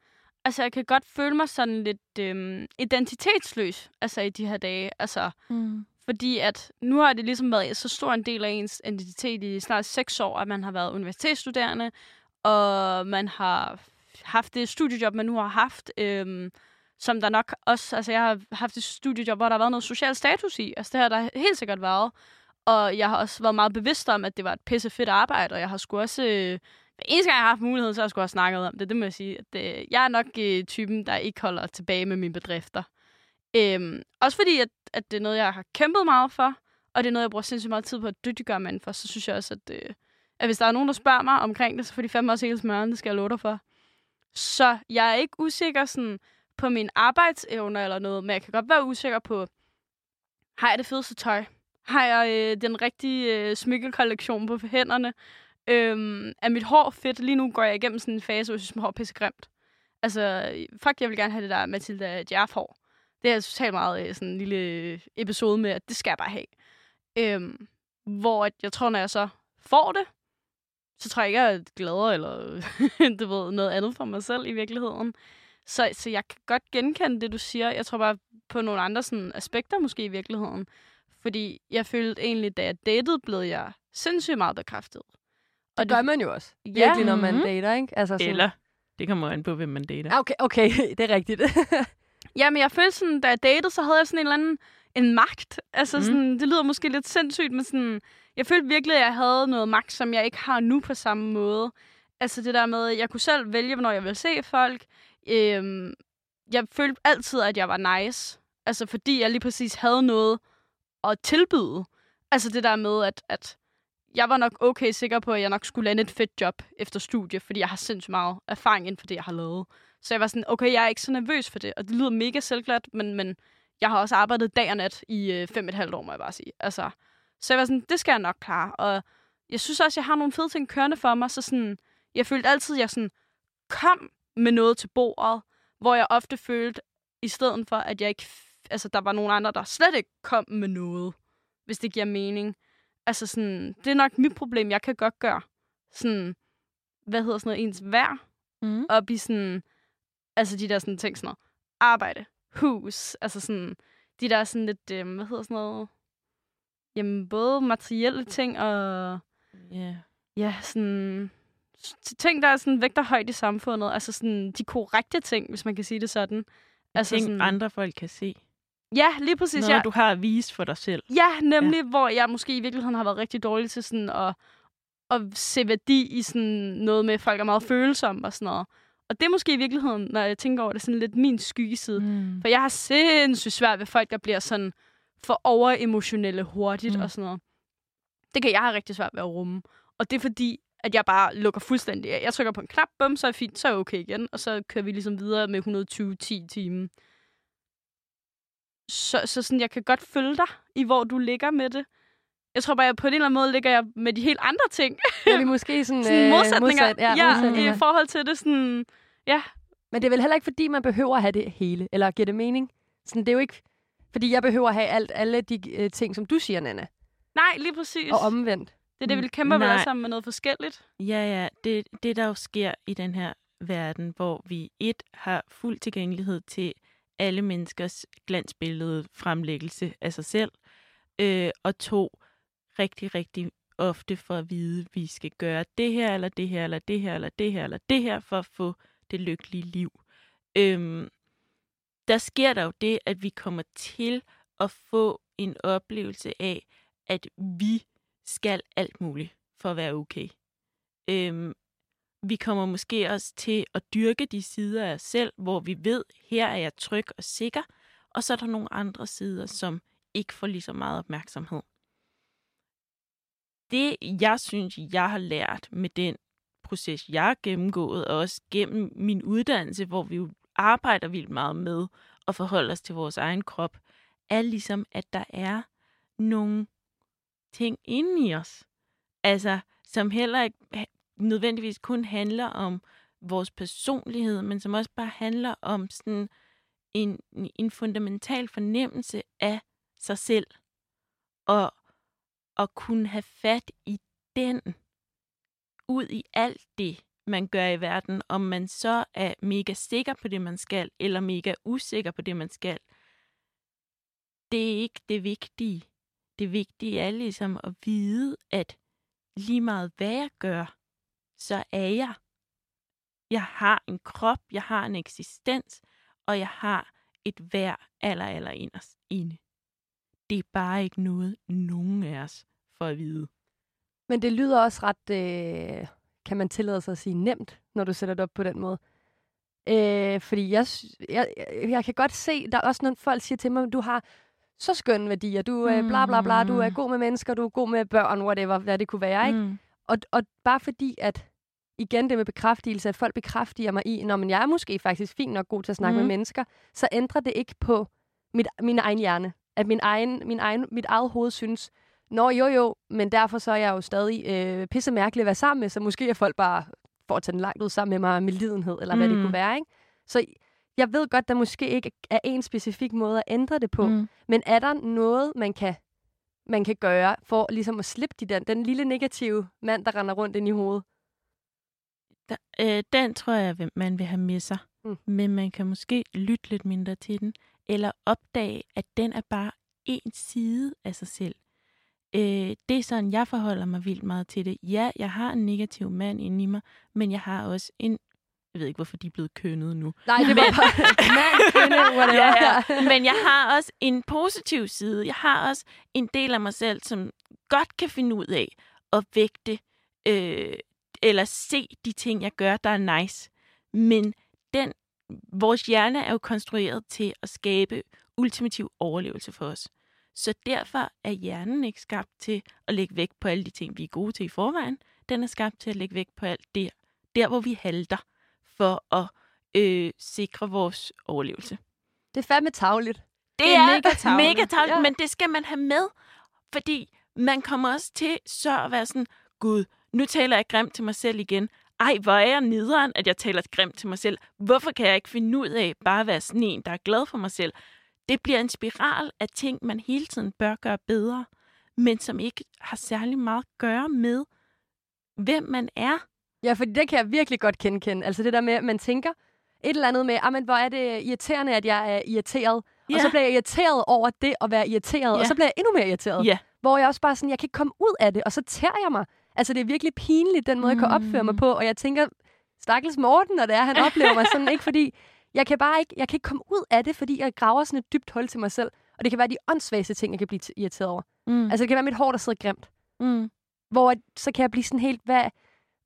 Altså, jeg kan godt føle mig sådan lidt øhm, identitetsløs, altså i de her dage. Altså, Mm fordi at nu har det ligesom været så stor en del af ens identitet i snart seks år, at man har været universitetsstuderende, og man har haft det studiejob, man nu har haft, øhm, som der nok også, altså jeg har haft et studiejob, hvor der har været noget social status i. Altså det har der helt sikkert været. Og jeg har også været meget bevidst om, at det var et pisse fedt arbejde, og jeg har sgu også, øh, eneste gang jeg har haft muligheden, så har jeg sgu også snakket om det. Det må jeg sige. At, øh, jeg er nok øh, typen, der ikke holder tilbage med mine bedrifter. Øhm, også fordi, at, at det er noget, jeg har kæmpet meget for, og det er noget, jeg bruger sindssygt meget tid på at dygtiggøre mig for, så synes jeg også, at, øh, at hvis der er nogen, der spørger mig omkring det, så får de fandme også hele smøren, det skal jeg love dig for. Så jeg er ikke usikker sådan, på min arbejdsevner eller noget, men jeg kan godt være usikker på, har jeg det fedeste tøj? Har jeg øh, den rigtige øh, smykkekollektion på hænderne? Øhm, er mit hår fedt? Lige nu går jeg igennem sådan en fase, hvor jeg synes, mit hår er pissegrimt. Altså, fuck, jeg vil gerne have det der Mathilda Jærf-hår. Det er totalt meget øh, sådan en lille episode med, at det skal jeg bare have. Øhm, hvor at jeg tror, når jeg så får det, så tror jeg ikke, jeg er gladere eller du ved, noget andet for mig selv i virkeligheden. Så, så jeg kan godt genkende det, du siger. Jeg tror bare på nogle andre sådan, aspekter måske i virkeligheden. Fordi jeg følte egentlig, da jeg datede, blev jeg sindssygt meget bekræftet. Og det gør man jo også. Ja. Virkelig, når man Mhm. dater, ikke? Altså, sådan... Eller, det kommer an på, hvem man dater. Ja, okay, okay, det er rigtigt. Ja, men jeg følte sådan, da jeg datede, så havde jeg sådan en eller anden en magt. Altså Mm. sådan, det lyder måske lidt sindssygt, men sådan, jeg følte virkelig, at jeg havde noget magt, som jeg ikke har nu på samme måde. Altså det der med, at jeg kunne selv vælge, hvornår jeg ville se folk. Øhm, jeg følte altid, at jeg var nice. Altså fordi jeg lige præcis havde noget at tilbyde. Altså det der med, at, at jeg var nok okay sikker på, at jeg nok skulle lande et fedt job efter studie, fordi jeg har sindssygt meget erfaring inden for det, jeg har lavet. Så jeg var sådan, okay, jeg er ikke så nervøs for det. Og det lyder mega selvglat, men, men jeg har også arbejdet dag og nat i øh, fem og et halvt år, må jeg bare sige. Altså, så jeg var sådan, det skal jeg nok klare. Og jeg synes også, jeg har nogle fede ting kørende for mig, så sådan, jeg følte altid, at jeg sådan kom med noget til bordet, hvor jeg ofte følte, i stedet for, at jeg ikke, altså, der var nogle andre, der slet ikke kom med noget, hvis det giver mening. Altså sådan, det er nok mit problem, jeg kan godt gøre. Sådan, hvad hedder sådan noget, ens værd, Mm. op i sådan, altså de der sådan ting, sådan noget, arbejde, hus, altså sådan, de der sådan lidt, øh, hvad hedder sådan noget, jamen både materielle ting og, Yeah. ja, sådan, ting, der er sådan vægter højt i samfundet, altså sådan de korrekte ting, hvis man kan sige det sådan. Altså Ting, sådan, andre folk kan se. Ja, lige præcis. Noget, Ja, du har at vise for dig selv. ja nemlig, ja. hvor jeg måske i virkeligheden har været rigtig dårlig til sådan at, at se værdi i sådan noget med, at folk er meget følsomme og sådan noget. Og det er måske i virkeligheden, når jeg tænker over det, sådan lidt min skyggeside. Mm. For jeg har sindssygt svært ved folk, der bliver sådan for overemotionelle hurtigt Mm. og sådan noget. Det kan jeg have rigtig svært ved at rumme. Og det er fordi, at jeg bare lukker fuldstændig af. Jeg trykker på en knap, bum, så er fint, så er okay igen. Og så kører vi ligesom videre med 120-10 timer. Så, så sådan, jeg kan godt følge dig i, hvor du ligger med det. Jeg tror bare, at på en eller anden måde ligger jeg med de helt andre ting. er vi måske sådan, sådan øh, modsætninger. Modsat, ja, ja, modsætninger. i forhold til det sådan... Ja, Men det er vel heller ikke, fordi man behøver at have det hele, eller giver det mening? Sådan, det er jo ikke, fordi jeg behøver at have alt, alle de øh, ting, som du siger, Nana. nej, lige præcis. Og omvendt. Det er det, vi kæmper vel sammen med noget forskelligt. Ja, ja. Det, det, der jo sker i den her verden, hvor vi et har fuld tilgængelighed til alle menneskers glansbillede fremlæggelse af sig selv, øh, og to, rigtig, rigtig ofte for at vide, at vi skal gøre det her, eller det her, eller det her, eller det her, eller det her, for at få det lykkelige liv. Øhm, der sker der jo det, at vi kommer til at få en oplevelse af, at vi skal alt muligt for at være okay. Øhm, vi kommer måske også til at dyrke de sider af os selv, hvor vi ved, her er jeg tryg og sikker, og så er der nogle andre sider, som ikke får lige så meget opmærksomhed. Det, jeg synes, jeg har lært med den proces, jeg har gennemgået, og også gennem min uddannelse, hvor vi jo arbejder vildt meget med at forholde os til vores egen krop, er ligesom, at der er nogle ting inde i os. Altså, som heller ikke nødvendigvis kun handler om vores personlighed, men som også bare handler om sådan en, en fundamental fornemmelse af sig selv. Og at kunne have fat i den ud i alt det, man gør i verden, om man så er mega sikker på det, man skal, eller mega usikker på det, man skal. Det er ikke det vigtige. Det vigtige er ligesom at vide, at lige meget hvad jeg gør, så er jeg. Jeg har en krop, jeg har en eksistens, og jeg har et værd aller, aller inderst inde. Det er bare ikke noget, nogen af os får at vide. Men det lyder også ret, øh, kan man tillade sig at sige, nemt, når du sætter det op på den måde. Øh, fordi jeg, jeg, jeg kan godt se, der er også nogle folk siger til mig, du har så skønne værdier, du er bla bla bla, du er god med mennesker, du er god med børn, whatever, hvad det kunne være, ikke? Mm. Og, og bare fordi, at igen det med bekræftelse, at folk bekræfter mig i, når jeg er måske faktisk fint nok god til at snakke mm. med mennesker, så ændrer det ikke på mit, min egen hjerne. At min egen, min egen, mit eget hoved synes, Nå jo jo, men derfor så er jeg jo stadig øh, pisse mærkelig at være sammen med, så måske er folk bare for at tage den langt ud sammen med mig med lidenhed, eller mm. hvad det kunne mm. være. Ikke? Så jeg ved godt, der måske ikke er en specifik måde at ændre det på, mm. men er der noget, man kan, man kan gøre for ligesom at slippe de den, den lille negative mand, der render rundt ind i hovedet? Der, øh, den tror jeg, man vil have med sig. Mm. Men man kan måske lytte lidt mindre til den, eller opdage, at den er bare en side af sig selv. Øh, det er sådan, jeg forholder mig vildt meget til det. Ja, jeg har en negativ mand inde i mig, men jeg har også en jeg ved ikke, hvorfor de er blevet kønnet nu. Nej, det var bare mand, kvinde, whatever. Ja, ja. Men jeg har også en positiv side. Jeg har også en del af mig selv, som godt kan finde ud af at vægte øh, eller se de ting, jeg gør, der er nice. Men den, vores hjerne er jo konstrueret til at skabe ultimativ overlevelse for os. Så derfor er hjernen ikke skabt til at lægge vægt på alle de ting, vi er gode til i forvejen. Den er skabt til at lægge vægt på alt det, der hvor vi halter, for at øh, sikre vores overlevelse. Det er fandme tavligt. Det, det er, er mega tavligt, mega tavligt ja. men det skal man have med, fordi man kommer også til så at være sådan, gud, nu taler jeg grimt til mig selv igen. Ej, hvor er jeg nederen, at jeg taler grimt til mig selv. Hvorfor kan jeg ikke finde ud af bare at være sådan en, der er glad for mig selv? Det bliver en spiral af ting, man hele tiden bør gøre bedre, men som ikke har særlig meget at gøre med, hvem man er. Ja, for det kan jeg virkelig godt kende. Altså det der med, at man tænker et eller andet med, men hvor er det irriterende, at jeg er irriteret. Ja. Og så bliver jeg irriteret over det at være irriteret, ja. og så bliver jeg endnu mere irriteret. Ja. Hvor jeg også bare sådan, jeg kan ikke komme ud af det, og så tærer jeg mig. Altså det er virkelig pinligt, den måde, jeg kan opføre mig mm. på, og jeg tænker, stakkels Morten, når det er, han oplever mig sådan, ikke fordi jeg kan bare ikke, jeg kan ikke komme ud af det, fordi jeg graver sådan et dybt hul til mig selv. Og det kan være de åndssvageste ting, jeg kan blive irriteret over. Mm. Altså, det kan være mit hår, der sidder grimt. Mm. Hvor så kan jeg blive sådan helt, hvad,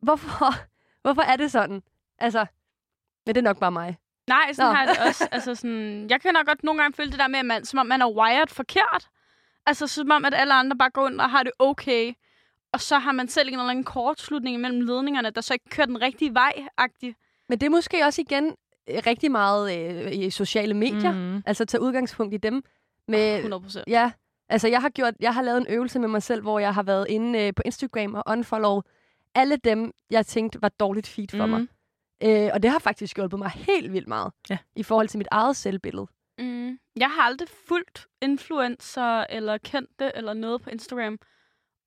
hvorfor, hvorfor er det sådan? Altså, men det er nok bare mig. Nej, sådan Nå. har jeg det også. Altså, sådan, jeg kan nok godt nogle gange føle det der med, at man, som om man er wired forkert. Altså, som om, at alle andre bare går ind og har det okay. Og så har man selv en eller anden kortslutning mellem ledningerne, der så ikke kører den rigtige vej-agtigt. Men det er måske også igen rigtig meget øh, i sociale medier. Mm. Altså tage udgangspunkt i dem. Med, 100%. Ja, altså jeg har, gjort, jeg har lavet en øvelse med mig selv, hvor jeg har været inde øh, på Instagram og unfollow alle dem, jeg tænkte var dårligt feed for mm. mig. Øh, og det har faktisk hjulpet mig helt vildt meget ja. i forhold til mit eget selvbillede. Mm. Jeg har aldrig fulgt influencer eller kendt det eller noget på Instagram.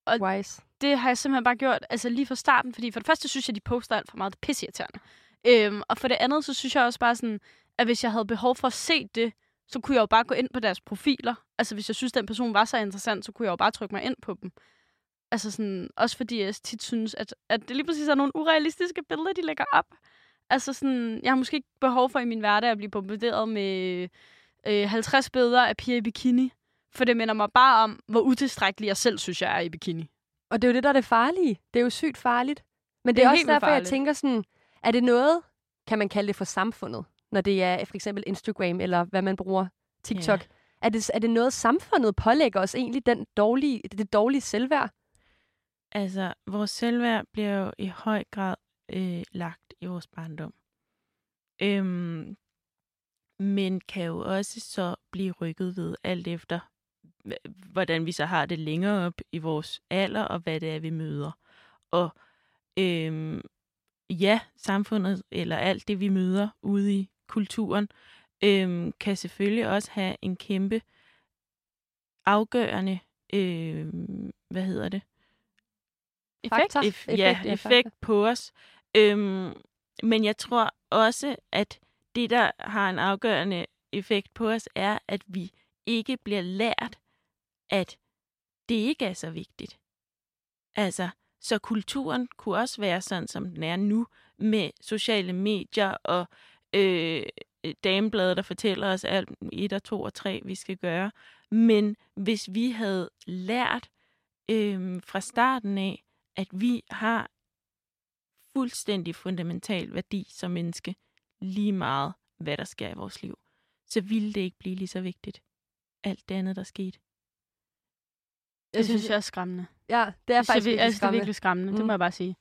Og Wise det har jeg simpelthen bare gjort altså lige fra starten, fordi for det første synes jeg, de poster alt for meget. Det er pisseirriterende. Øhm, og for det andet, så synes jeg også bare sådan, at hvis jeg havde behov for at se det, så kunne jeg jo bare gå ind på deres profiler. Altså hvis jeg synes, den person var så interessant, så kunne jeg jo bare trykke mig ind på dem. Altså sådan, også fordi jeg tit synes, at, at det lige præcis er nogle urealistiske billeder, de lægger op. Altså sådan, jeg har måske ikke behov for i min hverdag at blive bombarderet med øh, 50 billeder af piger i bikini. For det minder mig bare om, hvor utilstrækkelig jeg selv synes, jeg er i bikini. Og det er jo det, der er det farlige. Det er jo sygt farligt. Men det, det er, er også derfor, farligt. jeg tænker sådan, er det noget, kan man kalde det for samfundet, når det er for eksempel Instagram eller hvad man bruger, TikTok? Yeah. Er, det, er det noget, samfundet pålægger os egentlig, den dårlige, det dårlige selvværd? Altså, vores selvværd bliver jo i høj grad øh, lagt i vores barndom. Øhm, men kan jo også så blive rykket ved alt efter, hvordan vi så har det længere op i vores alder, og hvad det er, vi møder. Og øhm, ja, samfundet, eller alt det, vi møder ude i kulturen, øhm, kan selvfølgelig også have en kæmpe afgørende, øhm, hvad hedder det? Effekt? Faktor. Ef- ja, ja, effekt faktor. på os. Øhm, men jeg tror også, at det, der har en afgørende effekt på os, er, at vi ikke bliver lært, at det ikke er så vigtigt. Altså, så kulturen kunne også være sådan, som den er nu, med sociale medier og øh, damebladet, der fortæller os alt 1 og 2 og 3, vi skal gøre. Men hvis vi havde lært øh, fra starten af, at vi har fuldstændig fundamental værdi som menneske, lige meget hvad der sker i vores liv, så ville det ikke blive lige så vigtigt. Alt det andet, der skete. Det synes jeg er skræmmende. Ja, det er Det, faktisk virkelig altså, det er skræmmende. virkelig skræmmende, mm. det må jeg bare sige.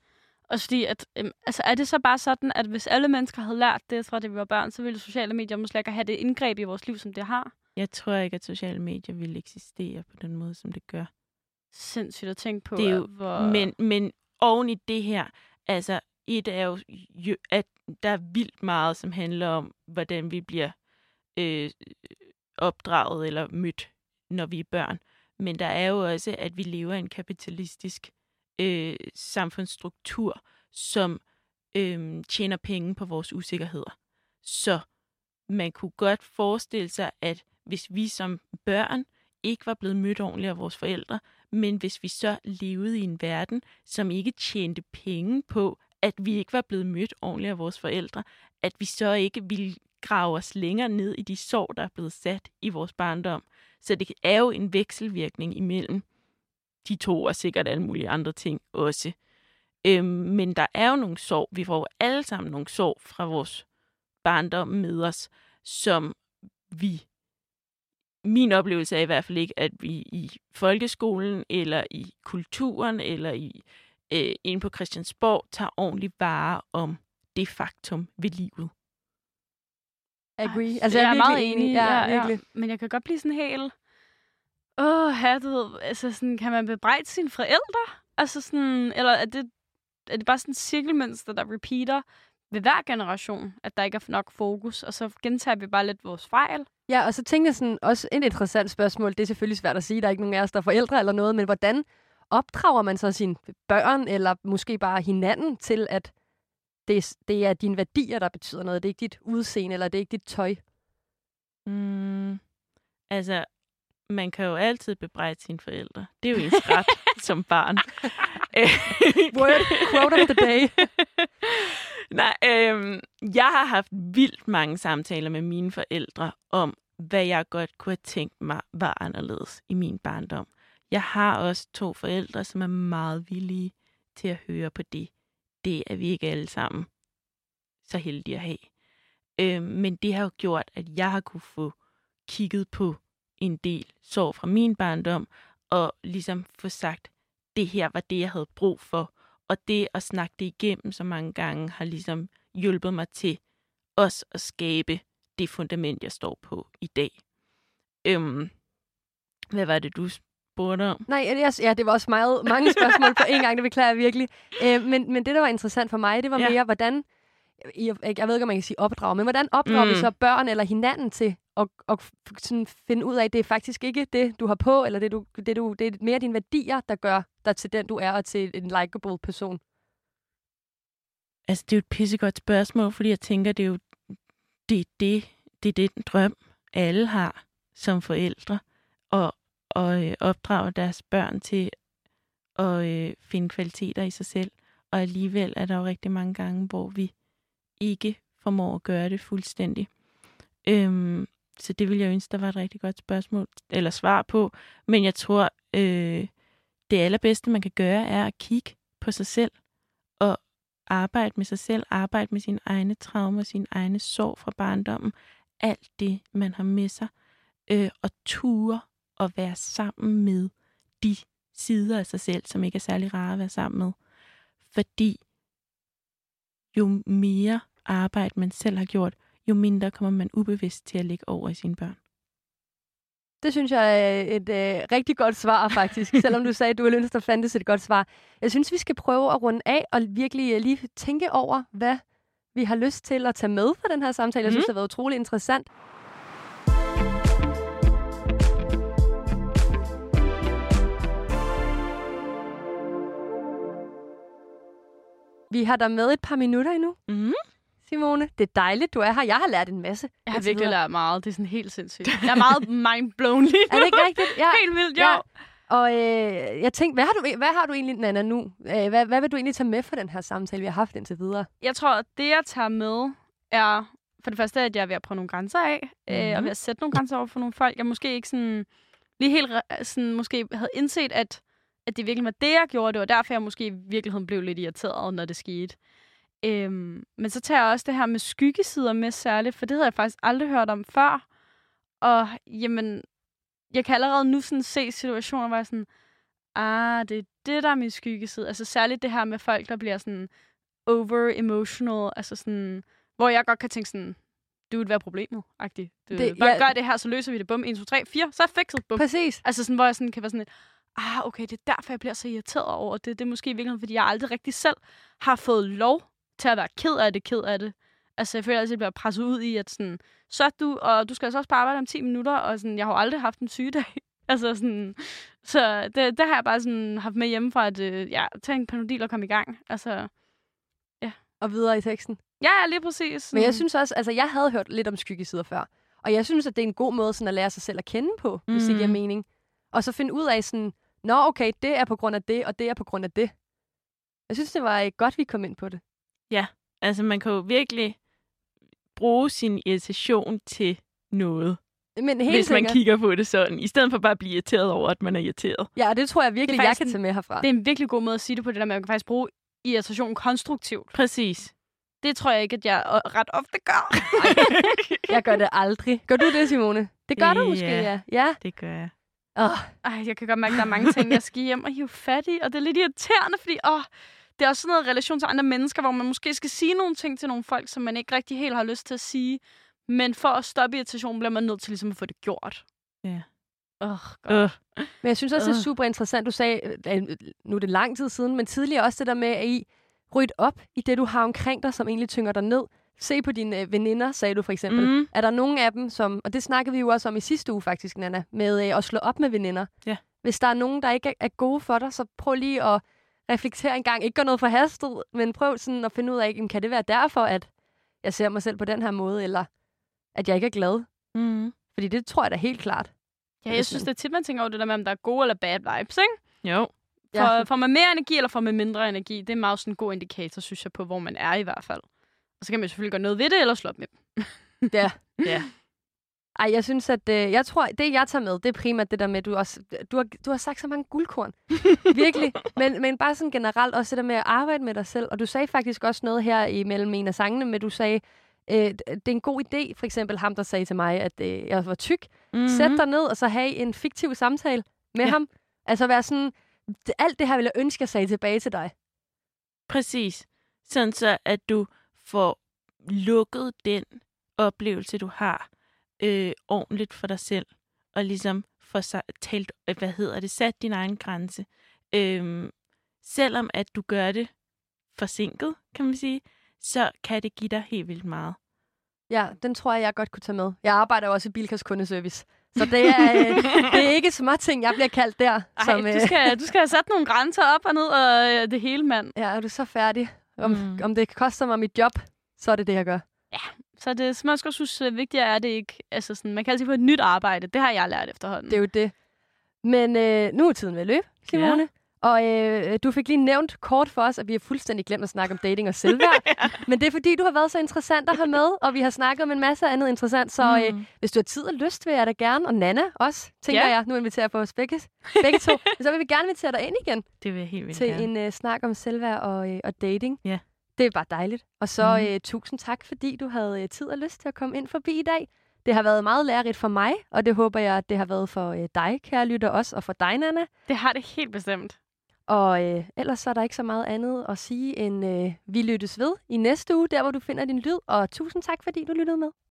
Også fordi, at, øhm, altså, er det så bare sådan, at hvis alle mennesker havde lært det fra det, vi var børn, så ville sociale medier måske ikke have det indgreb i vores liv, som det har? Jeg tror ikke, at sociale medier ville eksistere på den måde, som det gør. Sindssygt at tænke på, Det er jo- hvor... Men, men oven i det her, altså et er jo, jo, at der er vildt meget, som handler om, hvordan vi bliver øh, opdraget eller mødt, når vi er børn. Men der er jo også, at vi lever i en kapitalistisk øh, samfundsstruktur, som øh, tjener penge på vores usikkerheder. Så man kunne godt forestille sig, at hvis vi som børn ikke var blevet mødt ordentligt af vores forældre, men hvis vi så levede i en verden, som ikke tjente penge på, at vi ikke var blevet mødt ordentligt af vores forældre, at vi så ikke ville grave os længere ned i de sår, der er blevet sat i vores barndom. Så det er jo en vekselvirkning imellem de to, og sikkert alle mulige andre ting også. Øhm, men der er jo nogle sår. Vi får jo alle sammen nogle sår fra vores barndom med os, som vi min oplevelse er i hvert fald ikke, at vi i folkeskolen, eller i kulturen, eller i øh, inde på Christiansborg, tager ordentlig vare om det faktum ved livet. Agree. Altså, jeg er, jeg er meget virkelig enig, Ja, ja, ja. Men jeg kan godt blive sådan helt... Åh, her, du ved, altså sådan, kan man bebrejde sine forældre? Altså sådan, eller er det, er det bare sådan et cirkelmønster, der repeater ved hver generation, at der ikke er nok fokus, og så gentager vi bare lidt vores fejl? Ja, og så tænker jeg sådan, også et interessant spørgsmål, det er selvfølgelig svært at sige, der er ikke nogen af os, der er forældre eller noget, men hvordan opdrager man så sine børn, eller måske bare hinanden, til at det, er- det er dine værdier, der betyder noget, det er ikke dit udseende, eller det er ikke dit tøj? Mm, altså, man kan jo altid bebrejde sine forældre. Det er jo ens ret som barn. Word quote of the day. Nej, øhm, jeg har haft vildt mange samtaler med mine forældre om, hvad jeg godt kunne have tænkt mig var anderledes i min barndom. Jeg har også to forældre, som er meget villige til at høre på det. Det er vi ikke alle sammen så heldige at have. Øh, men det har jo gjort, at jeg har kunne få kigget på en del sår fra min barndom, og ligesom få sagt, det her var det, jeg havde brug for. Og det at snakke det igennem så mange gange, har ligesom hjulpet mig til også at skabe det fundament, jeg står på i dag. Øhm, hvad var det, du spurgte om? Nej, jeg, ja, det var også meget, mange spørgsmål på en gang, det beklager jeg virkelig. Øh, men, men det, der var interessant for mig, det var Ja. mere, hvordan, jeg, jeg ved ikke, om man kan sige opdrage, men hvordan opdrager mm. vi så børn eller hinanden til at, at sådan finde ud af, at det er faktisk ikke det, du har på, eller det, du, det, du, det er mere dine værdier, der gør dig til den, du er, og til en likable person. Altså, det er jo et pissegodt spørgsmål, fordi jeg tænker, det er jo det, det, det, er det den drøm, alle har som forældre, og, og øh, opdrage deres børn til at øh, finde kvaliteter i sig selv. Og alligevel er der jo rigtig mange gange, hvor vi ikke formår at gøre det fuldstændig. Øhm, så det vil jeg ønske, der var et rigtig godt spørgsmål, eller svar på. Men jeg tror, øh, det allerbedste, man kan gøre, er at kigge på sig selv, og arbejde med sig selv, arbejde med sine egne traumer, sine egne sår fra barndommen, alt det, man har med sig, øh, og ture og være sammen med de sider af sig selv, som ikke er særlig rare at være sammen med. Fordi jo mere arbejde man selv har gjort, jo mindre kommer man ubevidst til at lægge over i sine børn. Det synes jeg er et øh, rigtig godt svar, faktisk. Selvom du sagde, at du ville ønske, der fandtes et godt svar. Jeg synes, vi skal prøve at runde af og virkelig øh, lige tænke over, hvad vi har lyst til at tage med fra den her samtale. Jeg synes, Mhm. det har været utrolig interessant. Vi har dig med et par minutter endnu, Mm. Simone. Det er dejligt, du er her. Jeg har lært en masse. Jeg har indtil virkelig lært meget. Det er sådan helt sindssygt. Jeg er meget mindblown lige nu. Er det ikke rigtigt? Ja. Helt vildt, jo. Ja. Og øh, jeg tænkte, hvad har, du, hvad har du egentlig, Nana, nu? Øh, hvad, hvad vil du egentlig tage med fra den her samtale, vi har haft indtil videre? Jeg tror, at det, jeg tager med, er for det første, at jeg er ved at prøve nogle grænser af, mm-hmm. øh, og ved at sætte nogle grænser over for nogle folk. Jeg måske ikke sådan, lige helt sådan, måske havde indset, at, at det virkelig var det, jeg gjorde. Det var derfor, jeg måske i virkeligheden blev lidt irriteret, når det skete. Øhm, men så tager jeg også det her med skyggesider med særligt, for det havde jeg faktisk aldrig hørt om før. Og jamen, jeg kan allerede nu sådan se situationer, hvor jeg sådan, ah, det er det, der er min skyggeside. Altså særligt det her med folk, der bliver sådan over-emotional, altså sådan, hvor jeg godt kan tænke sådan, dude, hvad er problemet? Agtigt. Du, Det- bare ja. gør det her, så løser vi det. Bum, 1, 2, 3, 4, så er fikset. Bum. Præcis. Altså sådan, hvor jeg sådan kan være sådan ah, okay, det er derfor, jeg bliver så irriteret over det. Det er måske i virkeligheden, fordi jeg aldrig rigtig selv har fået lov til at være ked af det, ked af det. Altså, jeg føler altid, at jeg bliver presset ud i, at sådan, så du, og du skal altså også bare arbejde om 10 minutter, og sådan, jeg har jo aldrig haft en sygedag. altså sådan, så det, det har jeg bare sådan haft med hjemmefra, at øh, ja, tage en panodil og komme i gang. Altså, Og videre i teksten. ja, ja, lige præcis. Men jeg Sådan- synes også, altså jeg havde hørt lidt om skyggesider før. Og jeg synes, at det er en god måde sådan at lære sig selv at kende på, mm. hvis det giver Mhm. mening. Og så finde ud af sådan, nå okay, det er på grund af det, og det er på grund af det. Jeg synes, det var øh, godt, vi kom ind på det. Altså, man kan jo virkelig bruge sin irritation til noget, Men helt hvis man sikkert. kigger på det sådan, i stedet for bare at blive irriteret over, at man er irriteret. Ja, og det tror jeg virkelig, jeg faktisk kan en- tage med herfra. Det er en virkelig god måde at sige det på, det der med, at man kan faktisk bruge irritation konstruktivt. Præcis. Det tror jeg ikke, at jeg øh, ret ofte gør. Jeg gør det aldrig. Gør du det, Simone? Det gør du måske, Ja. ja. Ja. Det gør jeg. Oh, Ej, jeg kan godt mærke, at der er mange ting, jeg skal hjem og hive fat i, og det er lidt irriterende, fordi åh, det er også sådan noget relation til andre mennesker, hvor man måske skal sige nogle ting til nogle folk, som man ikke rigtig helt har lyst til at sige. Men for at stoppe irritationen, bliver man nødt til ligesom at få det gjort. Ja. Åh, oh, Øh, Men jeg synes også, det er Øh. super interessant, du sagde, øh, nu er det lang tid siden, men tidligere også det der med, at I rydde op i det, du har omkring dig, som egentlig tynger dig ned. Se på dine øh, veninder, sagde du for eksempel. Mm. Er der nogen af dem, som, og det snakkede vi jo også om i sidste uge faktisk, Nana, med øh, at slå op med veninder. Ja. Hvis der er nogen, der ikke er, er gode for dig, så prøv lige at reflektere en gang. Ikke gøre noget for hastet, men prøv sådan at finde ud af, jamen, kan det være derfor, at jeg ser mig selv på den her måde, eller at jeg ikke er glad? mm. Fordi det tror jeg da helt klart. ja, jeg synes, det er tit, man tænker over det der med, om der er gode eller bad vibes, ikke? Jo. For, ja. får man mere energi, eller får man mindre energi? Det er meget sådan en god indikator, synes jeg, på, hvor man er i hvert fald. Og så kan man selvfølgelig gøre noget ved det, eller slå op med dem. Ja. Ja. Ej, jeg synes, at øh, jeg tror, det jeg tager med, det er primært det der med, du også, du har, du har sagt så mange guldkorn. Virkelig. Men, men bare sådan generelt også det der med at arbejde med dig selv. Og du sagde faktisk også noget her imellem en af sangene, men du sagde, øh, det er en god idé, for eksempel ham, der sagde til mig, at øh, jeg var tyk. Mm-hmm. Sæt dig ned, og så have en fiktiv samtale med Ja. ham. Altså være sådan, alt det her ville jeg ønske, jeg sagde tilbage til dig. Præcis. Sådan så, at du får lukket den oplevelse, du har, øh, ordentligt for dig selv. Og ligesom får talt, øh, hvad hedder det, sat din egen grænse. Øhm, selvom at du gør det forsinket, kan man sige, så kan det give dig helt vildt meget. Ja, den tror jeg, jeg godt kunne tage med. Jeg arbejder jo også i Bilkas kundeservice. Så det er, øh, det er ikke små ting, jeg bliver kaldt der. Ej, som, du, skal, du skal have sat nogle grænser op og ned, og øh, det hele, mand. Ja, er du så færdig? Om, Mm. om det koster mig mit job, så er det det, jeg gør. Så det, som jeg også synes, øh, vigtigere er det ikke. Altså sådan, man kan altid få et nyt arbejde. Det har jeg lært efterhånden. Det er jo det. Men øh, nu er tiden ved at løbe, Simone. Ja. Og øh, du fik lige nævnt kort for os, at vi har fuldstændig glemt at snakke om dating og selvværd. Men det er fordi, du har været så interessant at have med, og vi har snakket om en masse andet interessant. Så øh, Mm. hvis du har tid og lyst, vil jeg da gerne, og Nana også, tænker Ja. jeg, nu inviterer jeg på os begge, begge to, så vil vi gerne invitere dig ind igen Det vil jeg helt vildt til gerne. en øh, snak om selvværd og, øh, og dating. Ja. Det er bare dejligt. Og så Mhm. øh, tusind tak, fordi du havde øh, tid og lyst til at komme ind forbi i dag. Det har været meget lærerigt for mig, og det håber jeg, at det har været for øh, dig, kære lytter, også, og for dig, Nana. det har det helt bestemt. Og øh, ellers så er der ikke så meget andet at sige, end øh, vi lyttes ved i næste uge, der hvor du finder din lyd. Og tusind tak, fordi du lyttede med.